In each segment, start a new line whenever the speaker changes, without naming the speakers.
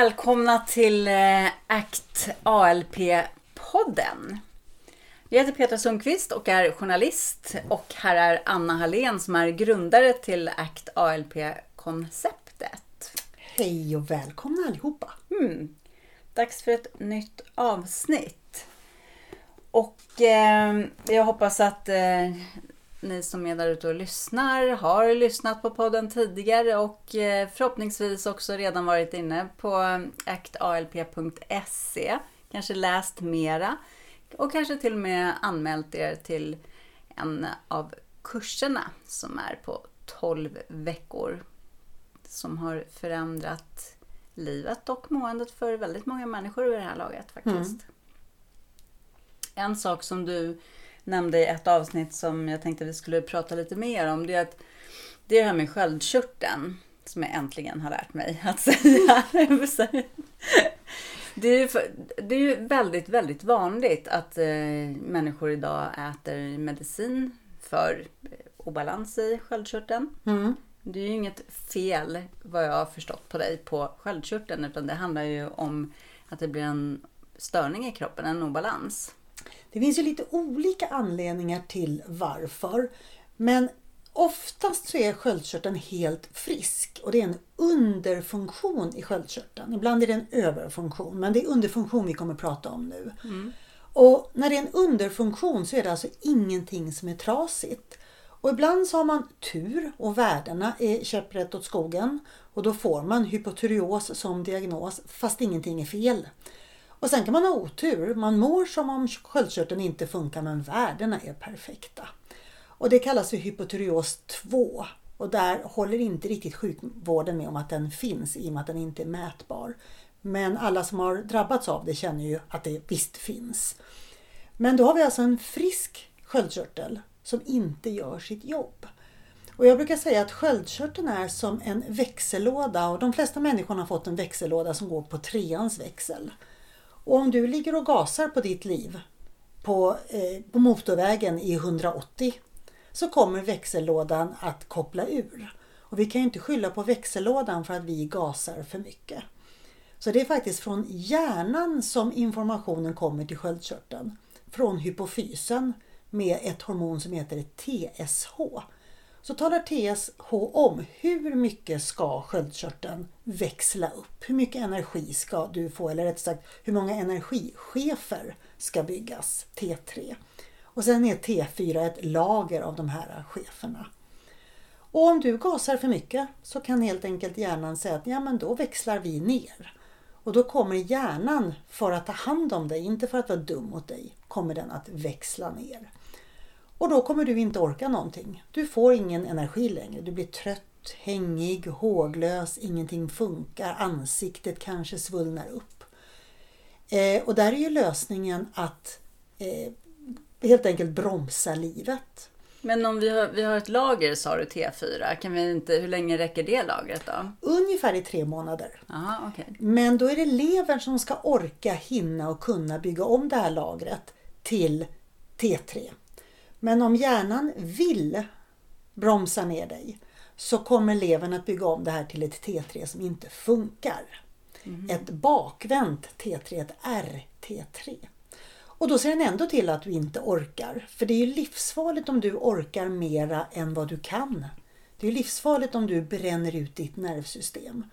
Välkomna till eh, ACT ALP-podden. Jag heter Petra Sundqvist och är journalist och här är Anna Hallén som är grundare till ACT ALP-konceptet.
Hej och välkomna allihopa!
Mm. Dags för ett nytt avsnitt. Och eh, jag hoppas att eh, ni som är där ute och lyssnar har lyssnat på podden tidigare och eh, förhoppningsvis också redan varit inne på actalp.se. Kanske läst mera och kanske till och med anmält er till en av kurserna som är på 12 veckor. Som har förändrat livet och måendet för väldigt många människor vid det här laget faktiskt. Mm. En sak som du nämnde i ett avsnitt som jag tänkte vi skulle prata lite mer om. Det är att det är det här med sköldkörteln som jag äntligen har lärt mig att säga. Det är, ju, det är ju väldigt, väldigt vanligt att eh, människor idag äter medicin för obalans i sköldkörteln. Mm. Det är ju inget fel, vad jag har förstått på dig, på sköldkörteln. Utan det handlar ju om att det blir en störning i kroppen, en obalans.
Det finns ju lite olika anledningar till varför. Men oftast så är sköldkörteln helt frisk och det är en underfunktion i sköldkörteln. Ibland är det en överfunktion men det är underfunktion vi kommer att prata om nu. Mm. Och när det är en underfunktion så är det alltså ingenting som är trasigt. Och ibland så har man tur och värdena är käpprätt åt skogen och då får man hypotyreos som diagnos fast ingenting är fel. Och sen kan man ha otur. Man mår som om sköldkörteln inte funkar men värdena är perfekta. Och det kallas för hypotyreos 2. Och där håller inte riktigt sjukvården med om att den finns i och med att den inte är mätbar. Men alla som har drabbats av det känner ju att det visst finns. Men då har vi alltså en frisk sköldkörtel som inte gör sitt jobb. Och jag brukar säga att sköldkörteln är som en växellåda och de flesta människor har fått en växellåda som går på treans växel. Och om du ligger och gasar på ditt liv på, eh, på motorvägen i 180 så kommer växellådan att koppla ur. Och vi kan ju inte skylla på växellådan för att vi gasar för mycket. Så det är faktiskt från hjärnan som informationen kommer till sköldkörteln. Från hypofysen med ett hormon som heter TSH så talar TSH om hur mycket ska sköldkörteln växla upp? Hur mycket energi ska du få? Eller rätt sagt, hur många energichefer ska byggas? T3. Och sen är T4 ett lager av de här cheferna. Och om du gasar för mycket så kan helt enkelt hjärnan säga att ja, men då växlar vi ner. Och då kommer hjärnan för att ta hand om dig, inte för att vara dum mot dig, kommer den att växla ner. Och då kommer du inte orka någonting. Du får ingen energi längre. Du blir trött, hängig, håglös, ingenting funkar, ansiktet kanske svullnar upp. Eh, och där är ju lösningen att eh, helt enkelt bromsa livet.
Men om vi har, vi har ett lager sa du T4, kan vi inte, hur länge räcker det lagret då?
Ungefär i tre månader.
Aha, okay.
Men då är det levern som ska orka, hinna och kunna bygga om det här lagret till T3. Men om hjärnan vill bromsa ner dig så kommer levern att bygga om det här till ett T3 som inte funkar. Mm. Ett bakvänt T3, ett RT3. Och då ser den ändå till att du inte orkar. För det är ju livsfarligt om du orkar mera än vad du kan. Det är livsfarligt om du bränner ut ditt nervsystem.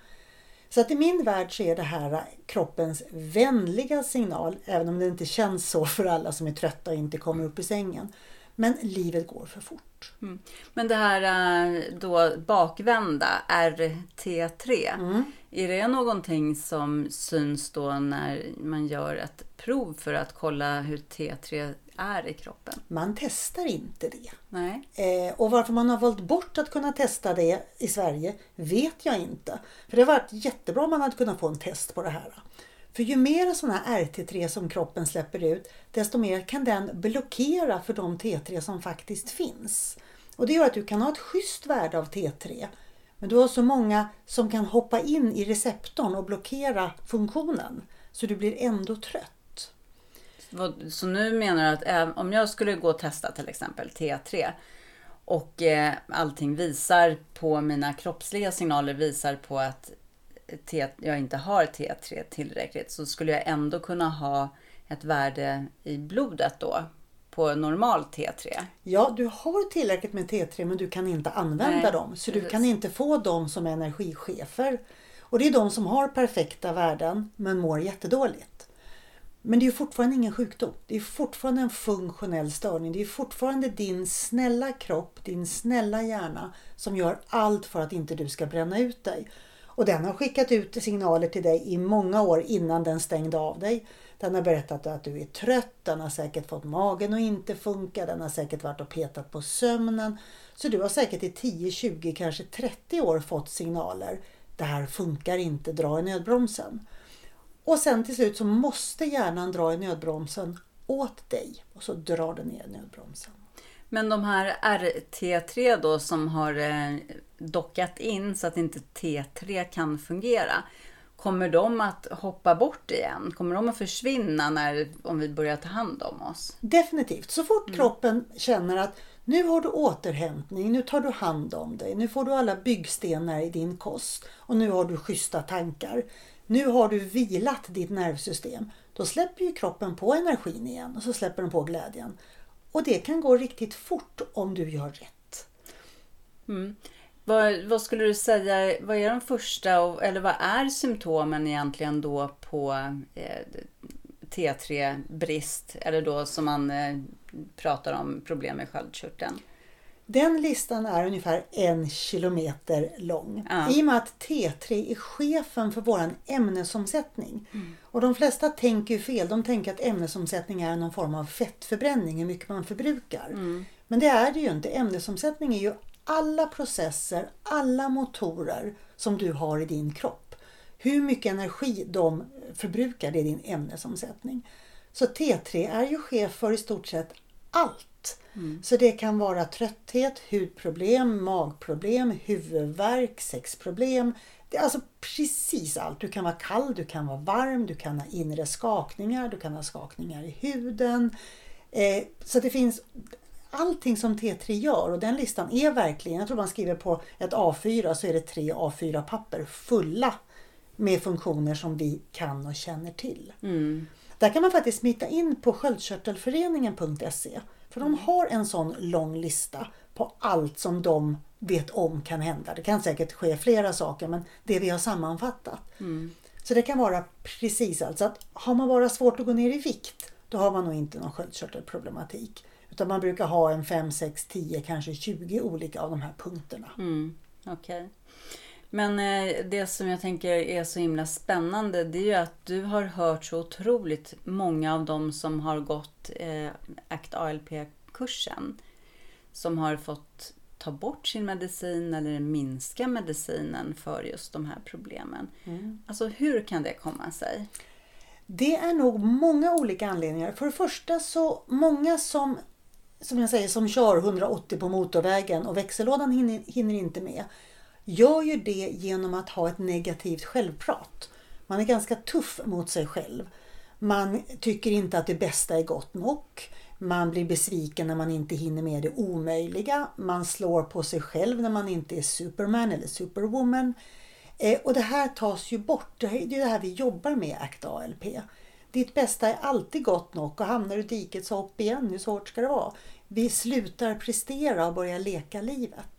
Så att i min värld så är det här kroppens vänliga signal, även om det inte känns så för alla som är trötta och inte kommer upp i sängen. Men livet går för fort.
Mm. Men det här eh, då bakvända RT3. Mm. Är det någonting som syns då när man gör ett prov för att kolla hur T3 är i kroppen?
Man testar inte det.
Nej.
Eh, och varför man har valt bort att kunna testa det i Sverige vet jag inte. För det har varit jättebra om man hade kunnat få en test på det här. För ju mer sådana här RT3 som kroppen släpper ut, desto mer kan den blockera för de T3 som faktiskt finns. Och det gör att du kan ha ett schysst värde av T3, men du har så många som kan hoppa in i receptorn och blockera funktionen, så du blir ändå trött.
Så nu menar du att om jag skulle gå och testa till exempel T3 och eh, allting visar på mina kroppsliga signaler visar på att jag inte har T3 tillräckligt så skulle jag ändå kunna ha ett värde i blodet då på normal T3.
Ja, du har tillräckligt med T3 men du kan inte använda
Nej,
dem. Så du
precis.
kan inte få dem som energichefer. Och det är de som har perfekta värden men mår jättedåligt. Men det är fortfarande ingen sjukdom. Det är fortfarande en funktionell störning. Det är fortfarande din snälla kropp, din snälla hjärna som gör allt för att inte du ska bränna ut dig. Och den har skickat ut signaler till dig i många år innan den stängde av dig. Den har berättat att du är trött, den har säkert fått magen att inte funka, den har säkert varit och petat på sömnen. Så du har säkert i 10, 20, kanske 30 år fått signaler. Det här funkar inte, dra i nödbromsen. Och sen till slut så måste hjärnan dra i nödbromsen åt dig. Och så drar den ner nödbromsen.
Men de här RT3 då som har eh, dockat in så att inte T3 kan fungera. Kommer de att hoppa bort igen? Kommer de att försvinna när, om vi börjar ta hand om oss?
Definitivt. Så fort kroppen känner att nu har du återhämtning, nu tar du hand om dig, nu får du alla byggstenar i din kost och nu har du schyssta tankar. Nu har du vilat ditt nervsystem. Då släpper ju kroppen på energin igen och så släpper den på glädjen. Och det kan gå riktigt fort om du gör rätt.
Vad, vad skulle du säga, vad är de första, och- eller vad är symptomen egentligen då på eh, T3-brist? Eller då som man eh, pratar om problem med sköldkörteln.
Den listan är ungefär en kilometer lång.
Ja.
I och med att T3 är chefen för våran ämnesomsättning. Och de flesta tänker ju fel. De tänker att ämnesomsättning är någon form av fettförbränning, hur mycket man förbrukar. Men det är det ju inte. Ämnesomsättning är ju alla processer, alla motorer som du har i din kropp. Hur mycket energi de förbrukar, det är din ämnesomsättning. Så T3 är ju chef för i stort sett allt. Så det kan vara trötthet, hudproblem, magproblem, huvudvärk, sexproblem. Det är alltså precis allt. Du kan vara kall, du kan vara varm, du kan ha inre skakningar, du kan ha skakningar i huden. Eh, så det finns allting som T3 gör och den listan är verkligen, jag tror man skriver på ett A4 så är det tre A4-papper fulla med funktioner som vi kan och känner till. Där kan man faktiskt smita in på sköldkörtelföreningen.se för de har en sån lång lista på allt som de vet om kan hända. Det kan säkert ske flera saker men det vi har sammanfattat. Så det kan vara precis allt. Så att har man bara svårt att gå ner i vikt då har man nog inte någon sköldkörtelproblematik. Utan man brukar ha en 5, 6, 10, kanske 20 olika av de här punkterna.
Okej. Men eh, det som jag tänker är så himla spännande det är ju att du har hört så otroligt många av dem som har gått eh, ACT ALP-kursen. Som har fått ta bort sin medicin eller minska medicinen för just de här problemen. Alltså hur kan det komma sig?
Det är nog många olika anledningar. För det första så många som, som jag säger, som kör 180 på motorvägen och växellådan hinner, hinner inte med. Gör ju det genom att ha ett negativt självprat. Man är ganska tuff mot sig själv. Man tycker inte att det bästa är gott nog. Man blir besviken när man inte hinner med det omöjliga. Man slår på sig själv när man inte är superman eller superwoman. Eh, och det här tas ju bort. Det är ju är det här vi jobbar med, ACT ALP. Ditt bästa är alltid gott nog och hamnar du i diket så hopp igen. Hur svårt ska det vara? Vi slutar prestera och börjar leka livet.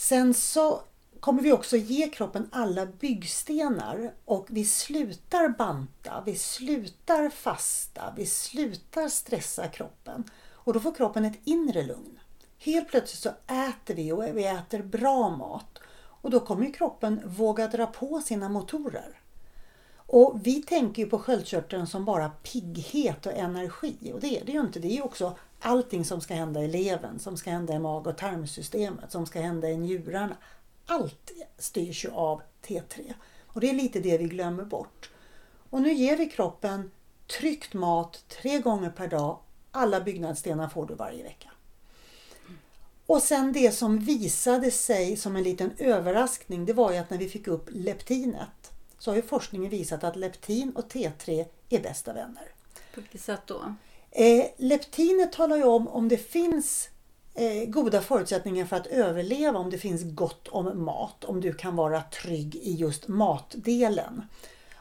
Sen så kommer vi också ge kroppen alla byggstenar och vi slutar banta, vi slutar fasta, vi slutar stressa kroppen. Och då får kroppen ett inre lugn. Helt plötsligt så äter vi och vi äter bra mat. Och då kommer kroppen våga dra på sina motorer. Och vi tänker ju på sköldkörteln som bara pigghet och energi. Och det är det ju inte. Det är ju också allting som ska hända i levern, som ska hända i mag och tarmsystemet, som ska hända i njurarna. Allt styrs ju av T3. Och det är lite det vi glömmer bort. Och nu ger vi kroppen tryckt mat tre gånger per dag. Alla byggnadsstenar får du varje vecka. Och sen det som visade sig som en liten överraskning det var ju att när vi fick upp leptinet så har ju forskningen visat att leptin och T3 är bästa vänner.
På vilket sätt då?
Eh, leptinet talar ju om om det finns eh, goda förutsättningar för att överleva om det finns gott om mat, om du kan vara trygg i just matdelen.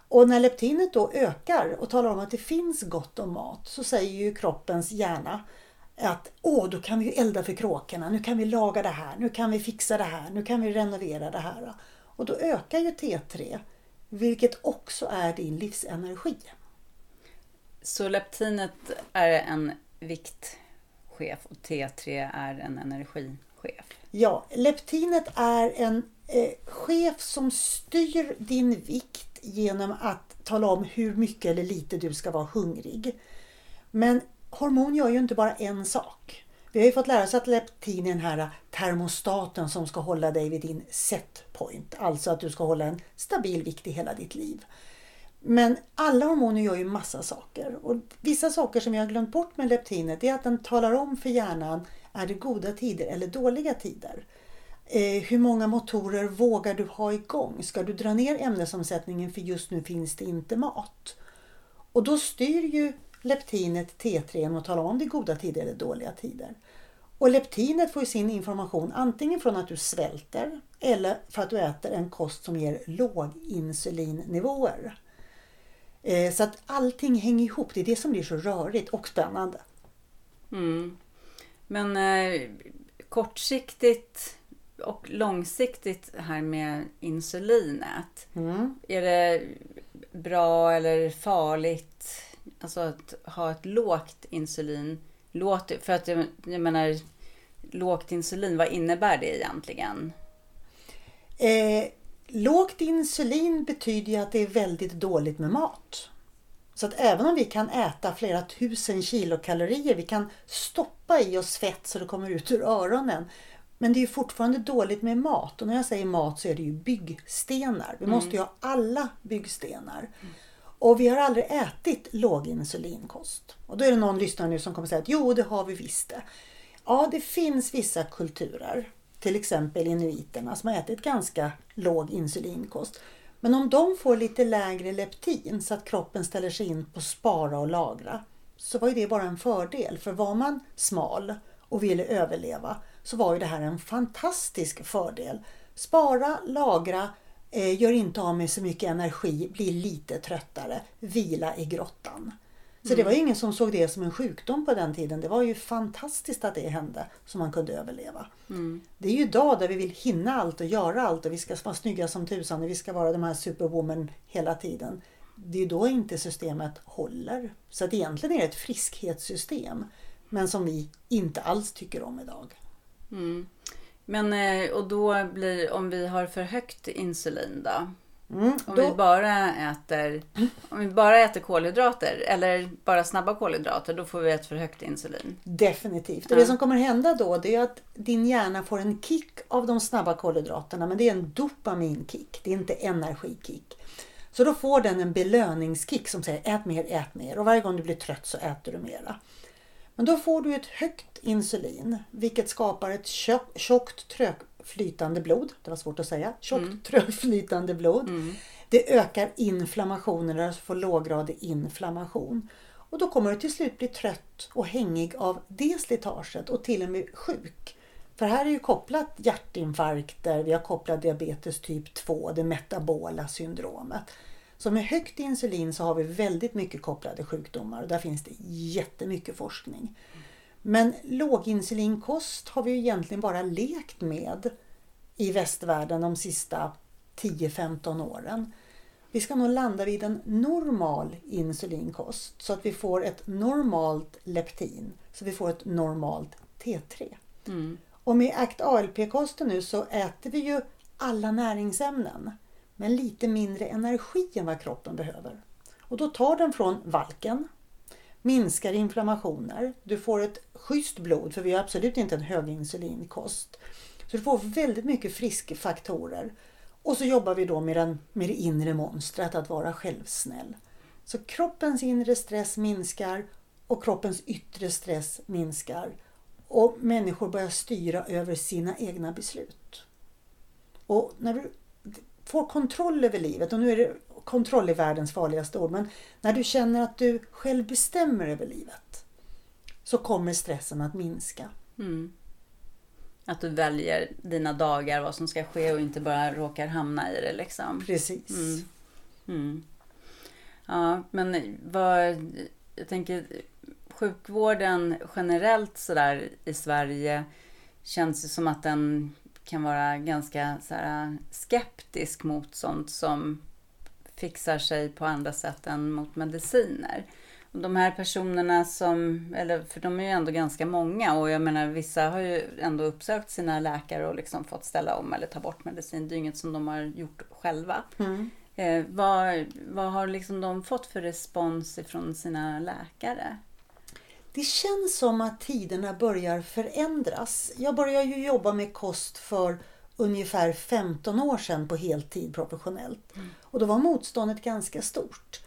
Och när leptinet då ökar och talar om att det finns gott om mat så säger ju kroppens hjärna att åh, då kan vi elda för kråkorna, nu kan vi laga det här, nu kan vi fixa det här, nu kan vi renovera det här. Och då ökar ju T3, vilket också är din livsenergi.
Så leptinet är en viktchef och T3 är en energichef?
Ja, leptinet är en eh, chef som styr din vikt genom att tala om hur mycket eller lite du ska vara hungrig. Men hormon gör ju inte bara en sak. Vi har ju fått lära oss att leptin är den här termostaten som ska hålla dig vid din set point. Alltså att du ska hålla en stabil vikt i hela ditt liv. Men alla hormoner gör ju massa saker. Och vissa saker som jag har glömt bort med leptinet är att den talar om för hjärnan är det goda tider eller dåliga tider. Eh, hur många motorer vågar du ha igång? Ska du dra ner ämnesomsättningen för just nu finns det inte mat? Och då styr ju leptinet T3 och talar om det är goda tider eller dåliga tider. Och leptinet får sin information antingen från att du svälter eller för att du äter en kost som ger låginsulinnivåer. insulinnivåer så att allting hänger ihop. Det är det som blir så rörigt och spännande.
Mm. Men eh, kortsiktigt och långsiktigt här med insulinet. Mm. Är det bra eller farligt alltså att ha ett lågt insulin? Låt, för att jag, jag menar, lågt insulin, vad innebär det egentligen?
Eh, lågt insulin betyder ju att det är väldigt dåligt med mat. Så att även om vi kan äta flera tusen kilokalorier, vi kan stoppa i oss fett så det kommer ut ur öronen. Men det är fortfarande dåligt med mat och när jag säger mat så är det ju byggstenar. Vi mm. måste ju ha alla byggstenar. Mm. Och vi har aldrig ätit låginsulinkost. Och då är det någon lyssnare nu som kommer säga att jo, det har vi visst det. Ja, det finns vissa kulturer, till exempel inuiterna, som har ätit ganska låg insulinkost. Men om de får lite lägre leptin så att kroppen ställer sig in på spara och lagra så var ju det bara en fördel. För var man smal och ville överleva så var ju det här en fantastisk fördel. Spara, lagra, eh, gör inte av med så mycket energi, bli lite tröttare, vila i grottan. Så mm. det var ingen som såg det som en sjukdom på den tiden. Det var ju fantastiskt att det hände så man kunde överleva. Mm. Det är ju idag där vi vill hinna allt och göra allt och vi ska vara snygga som tusan och vi ska vara de här superwoman hela tiden. Det är då inte systemet håller. Så att egentligen är det ett friskhetssystem. Men som vi inte alls tycker om idag.
Mm. Men eh, och då blir, om vi har för högt insulin då? Mm, om, då... vi bara äter, om vi bara äter kolhydrater eller bara snabba kolhydrater, då får vi ett för högt insulin.
Definitivt. Och det som kommer hända då det är att din hjärna får en kick av de snabba kolhydraterna, men det är en dopaminkick, det är inte energikick. Så då får den en belöningskick som säger ät mer, ät mer och varje gång du blir trött så äter du mera. Men då får du ett högt insulin vilket skapar ett tjockt trögflytande blod. Det var svårt att säga. Tjockt mm. trögflytande blod. Mm. Det ökar inflammationen, alltså får låggradig inflammation. Och då kommer du till slut bli trött och hängig av det slitaget och till och med sjuk. För här är ju kopplat hjärtinfarkter, vi har kopplat diabetes typ 2, det metabola syndromet. Så med högt insulin så har vi väldigt mycket kopplade sjukdomar och där finns det jättemycket forskning. Men låginsulinkost har vi ju egentligen bara lekt med i västvärlden de sista 10-15 åren. Vi ska nog landa vid en normal insulinkost så att vi får ett normalt leptin, så vi får ett normalt T3. Mm. Och med ACT ALP-kosten nu så äter vi ju alla näringsämnen men lite mindre energi än vad kroppen behöver. Och då tar den från valken, minskar inflammationer, du får ett schysst blod för vi har absolut inte en höginsulinkost. Så du får väldigt mycket friskfaktorer. Och så jobbar vi då med, den, med det inre monstret, att vara självsnäll. Så kroppens inre stress minskar och kroppens yttre stress minskar. Och människor börjar styra över sina egna beslut. Och när du får kontroll över livet, och nu är det kontroll i världens farligaste ord, men när du känner att du själv bestämmer över livet så kommer stressen att minska. Mm.
Att du väljer dina dagar, vad som ska ske och inte bara råkar hamna i det liksom.
Precis.
Mm. Mm. Ja, men vad, jag tänker sjukvården generellt sådär i Sverige känns det som att den kan vara ganska såhär, skeptisk mot sånt som fixar sig på andra sätt än mot mediciner. Och de här personerna som, eller för de är ju ändå ganska många och jag menar vissa har ju ändå uppsökt sina läkare och liksom fått ställa om eller ta bort medicin. Det är inget som de har gjort själva.
Mm.
Eh, vad, vad har liksom de fått för respons ifrån sina läkare?
Det känns som att tiderna börjar förändras. Jag började ju jobba med kost för ungefär 15 år sedan på heltid professionellt. Mm. Och då var motståndet ganska stort.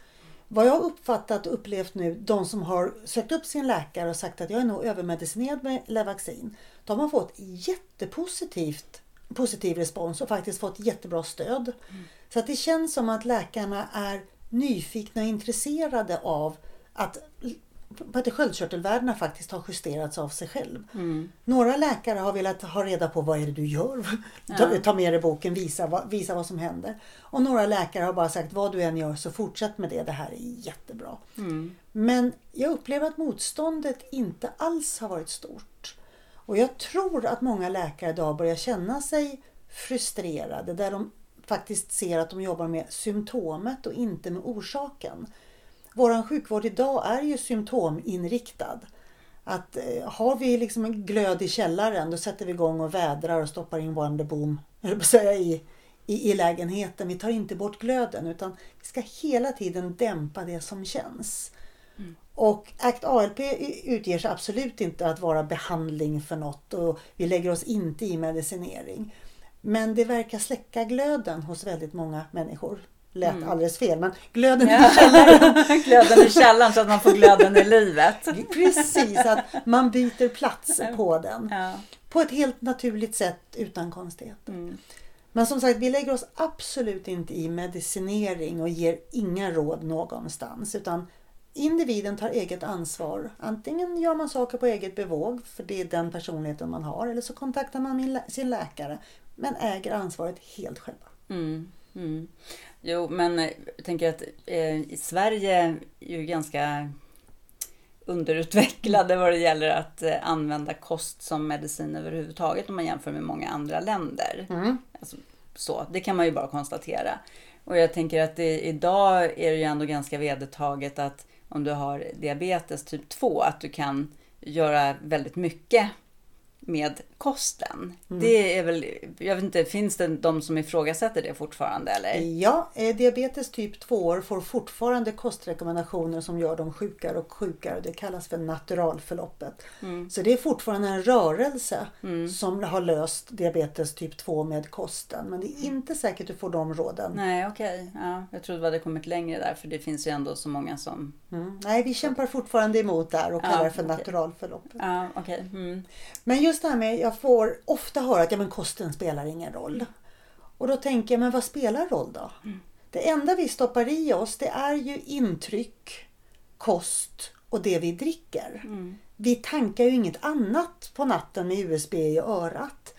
Vad jag uppfattat och upplevt nu, de som har sökt upp sin läkare och sagt att jag är nog övermedicinerad med Levaxin. De har fått jättepositivt positiv respons och faktiskt fått jättebra stöd. Mm. Så att det känns som att läkarna är nyfikna och intresserade av att att sköldkörtelvärdena faktiskt har justerats av sig själv. Mm. Några läkare har velat ha reda på vad är det du gör? Ja. Ta, med dig boken, visa, vad, visa vad som händer. Och några läkare har bara sagt vad du än gör så fortsätt med det, det här är jättebra. Mm. Men jag upplever att motståndet inte alls har varit stort. Och jag tror att många läkare idag börjar känna sig frustrerade där de faktiskt ser att de jobbar med symptomet och inte med orsaken. Vår sjukvård idag är ju symptominriktad. Att eh, har vi liksom en glöd i källaren då sätter vi igång och vädrar och stoppar in säga, i, i, i lägenheten. Vi tar inte bort glöden utan vi ska hela tiden dämpa det som känns. Mm. Och ACT ALP utger sig absolut inte att vara behandling för något och vi lägger oss inte i medicinering. Men det verkar släcka glöden hos väldigt många människor lät mm. alldeles fel, men glöden i källaren.
glöden i källaren så att man får glöden i livet.
Precis, att man byter plats på den. Ja. På ett helt naturligt sätt utan konstigheter. Mm. Men som sagt, vi lägger oss absolut inte i medicinering och ger inga råd någonstans. Utan individen tar eget ansvar. Antingen gör man saker på eget bevåg, för det är den personligheten man har. Eller så kontaktar man sin läkare. Men äger ansvaret helt själva.
Mm. Mm. Jo, men eh, jag tänker att eh, Sverige är ju ganska underutvecklade vad det gäller att eh, använda kost som medicin överhuvudtaget om man jämför med många andra länder. Mm. Alltså, så, det kan man ju bara konstatera. Och jag tänker att det, idag är det ju ändå ganska vedertaget att om du har diabetes typ 2 att du kan göra väldigt mycket med kosten. Mm. Det är väl, jag vet inte, finns det de som ifrågasätter det fortfarande eller?
Ja, eh, diabetes typ 2 får fortfarande kostrekommendationer som gör dem sjukare och sjukare. Det kallas för naturalförloppet. Mm. Så det är fortfarande en rörelse mm. som har löst diabetes typ 2 med kosten. Men det är inte säkert att du får de råden.
Nej, okej. Okay. Ja, jag trodde vi hade kommit längre där för det finns ju ändå så många som...
Mm. Nej, vi kämpar fortfarande emot där och kallar ja, det för okay. naturalförloppet.
Ja, okay. Mm.
Men just det här med, jag får ofta höra att ja, men kosten spelar ingen roll. Och då tänker jag, men vad spelar roll då? Mm. Det enda vi stoppar i oss det är ju intryck, kost och det vi dricker. Mm. Vi tankar ju inget annat på natten med USB i örat.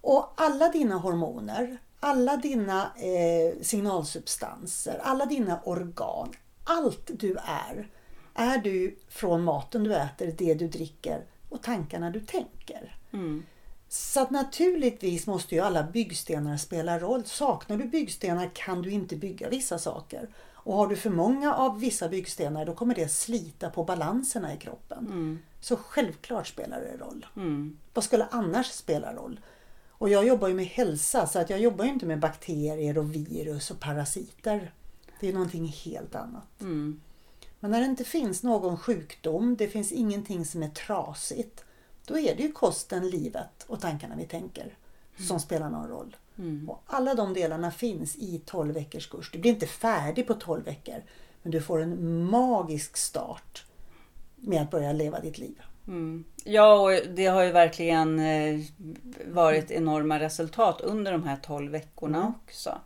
Och alla dina hormoner, alla dina eh, signalsubstanser, alla dina organ, allt du är, är du från maten du äter, det du dricker och tankarna du tänker. Mm. Så att naturligtvis måste ju alla byggstenar spela roll. Saknar du byggstenar kan du inte bygga vissa saker. Och har du för många av vissa byggstenar då kommer det slita på balanserna i kroppen. Mm. Så självklart spelar det roll. Mm. Vad skulle annars spela roll? Och jag jobbar ju med hälsa så att jag jobbar inte med bakterier och virus och parasiter. Det är någonting helt annat. Mm. Men när det inte finns någon sjukdom, det finns ingenting som är trasigt. Då är det ju kosten, livet och tankarna vi tänker mm. som spelar någon roll. Mm. Och alla de delarna finns i 12 veckors kurs. Du blir inte färdig på 12 veckor. Men du får en magisk start med att börja leva ditt liv.
Mm. Ja, och det har ju verkligen eh, varit enorma resultat under de här 12 veckorna mm. också.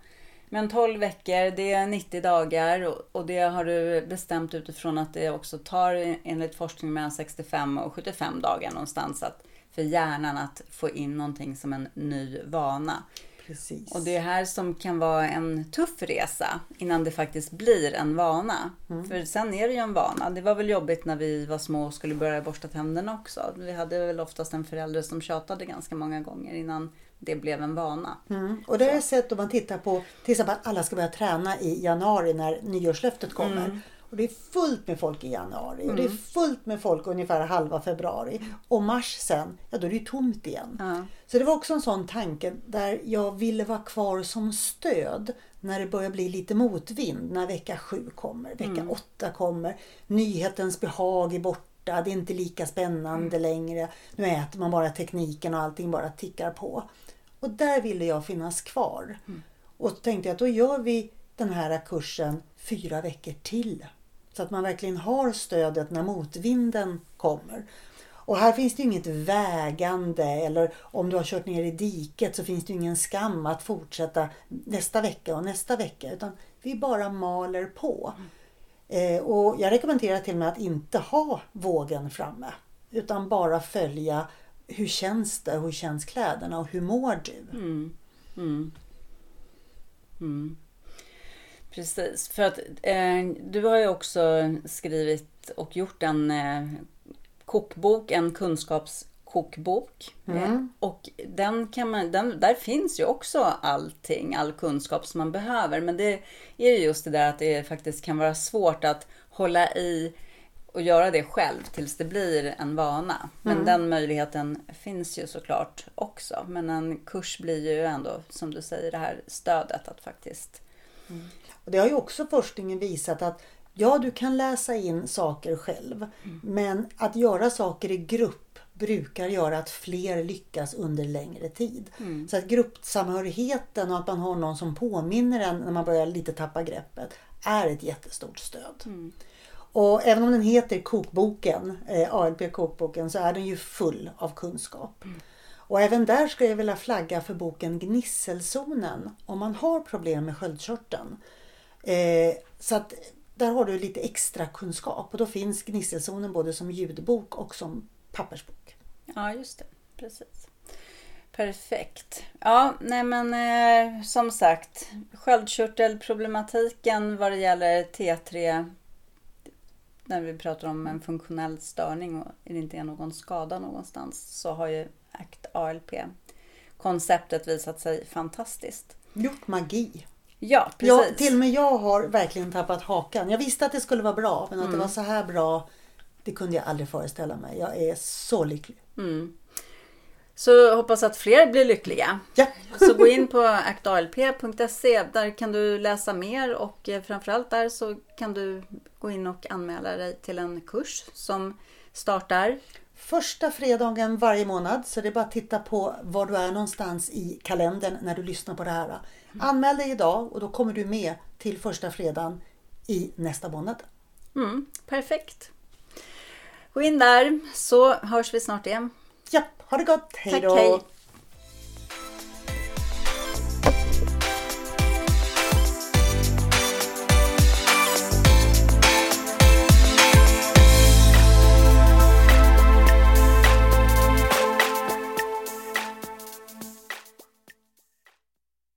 Men 12 veckor, det är 90 dagar och det har du bestämt utifrån att det också tar enligt forskning mellan 65 och 75 dagar någonstans att för hjärnan att få in någonting som en ny vana.
Precis.
Och det är här som kan vara en tuff resa innan det faktiskt blir en vana.
Mm.
För sen är det ju en vana. Det var väl jobbigt när vi var små och skulle börja borsta tänderna också. Vi hade väl oftast en förälder som tjatade ganska många gånger innan det blev en vana.
Mm. Och det har jag sett om man tittar på till exempel att alla ska börja träna i januari när nyårslöftet kommer.
Mm.
Och det är fullt med folk i januari och det är fullt med folk ungefär halva februari. Och mars sen, ja då är det ju tomt igen.
Ja.
Så det var också en sån tanke där jag ville vara kvar som stöd när det börjar bli lite motvind. När vecka sju kommer, vecka åtta kommer. Nyhetens behag är borta, det är inte lika spännande längre. Nu äter man bara tekniken och allting bara tickar på. Och där ville jag finnas kvar. Och så tänkte att då gör vi den här kursen fyra veckor till. Så att man verkligen har stödet när motvinden kommer. Och här finns det ju inget vägande eller om du har kört ner i diket så finns det ju ingen skam att fortsätta nästa vecka och nästa vecka. Utan vi bara maler på. Eh, och jag rekommenderar till och med att inte ha vågen framme. Utan bara följa hur känns det, hur känns kläderna och hur mår du?
Mm. Mm. Precis, för att eh, du har ju också skrivit och gjort en eh, kokbok, en kunskapskokbok. Eh, och den kan man, den, där finns ju också allting, all kunskap som man behöver. Men det är ju just det där att det faktiskt kan vara svårt att hålla i och göra det själv tills det blir en vana. Men den möjligheten finns ju såklart också. Men en kurs blir ju ändå, som du säger, det här stödet att faktiskt
Och det har ju också forskningen visat att ja, du kan läsa in saker själv. Men att göra saker i grupp brukar göra att fler lyckas under längre tid. Så att gruppsamhörigheten och att man har någon som påminner en när man börjar lite tappa greppet är ett jättestort stöd. Och även om den heter kokboken, eh, ALP kokboken, så är den ju full av kunskap. Och även där skulle jag vilja flagga för boken Gnisselzonen om man har problem med sköldkörteln. Eh, så att där har du lite extra kunskap och då finns Gnisselzonen både som ljudbok och som pappersbok.
Ja, just det. Precis. Perfekt. Ja, nej men eh, som sagt. Sköldkörtelproblematiken vad det gäller T3. När vi pratar om en funktionell störning och det inte är någon skada någonstans. Så har ju ACT ALP konceptet visat sig fantastiskt.
Gjort magi.
Ja, precis.
Ja, till och med jag har verkligen tappat hakan. Jag visste att det skulle vara bra men att det var så här bra det kunde jag aldrig föreställa mig. Jag är så lycklig.
Så hoppas att fler blir lyckliga.
Ja.
Så gå in på aktalp.se. Där kan du läsa mer och eh, framförallt där så kan du gå in och anmäla dig till en kurs som startar.
Första fredagen varje månad så det är bara att titta på var du är någonstans i kalendern när du lyssnar på det här. Anmäl dig idag och då kommer du med till första fredagen i nästa månad.
Mm, perfekt. Gå in där så hörs vi snart igen.
Ja, ha det gott! Hej
Tack,
då!
hej.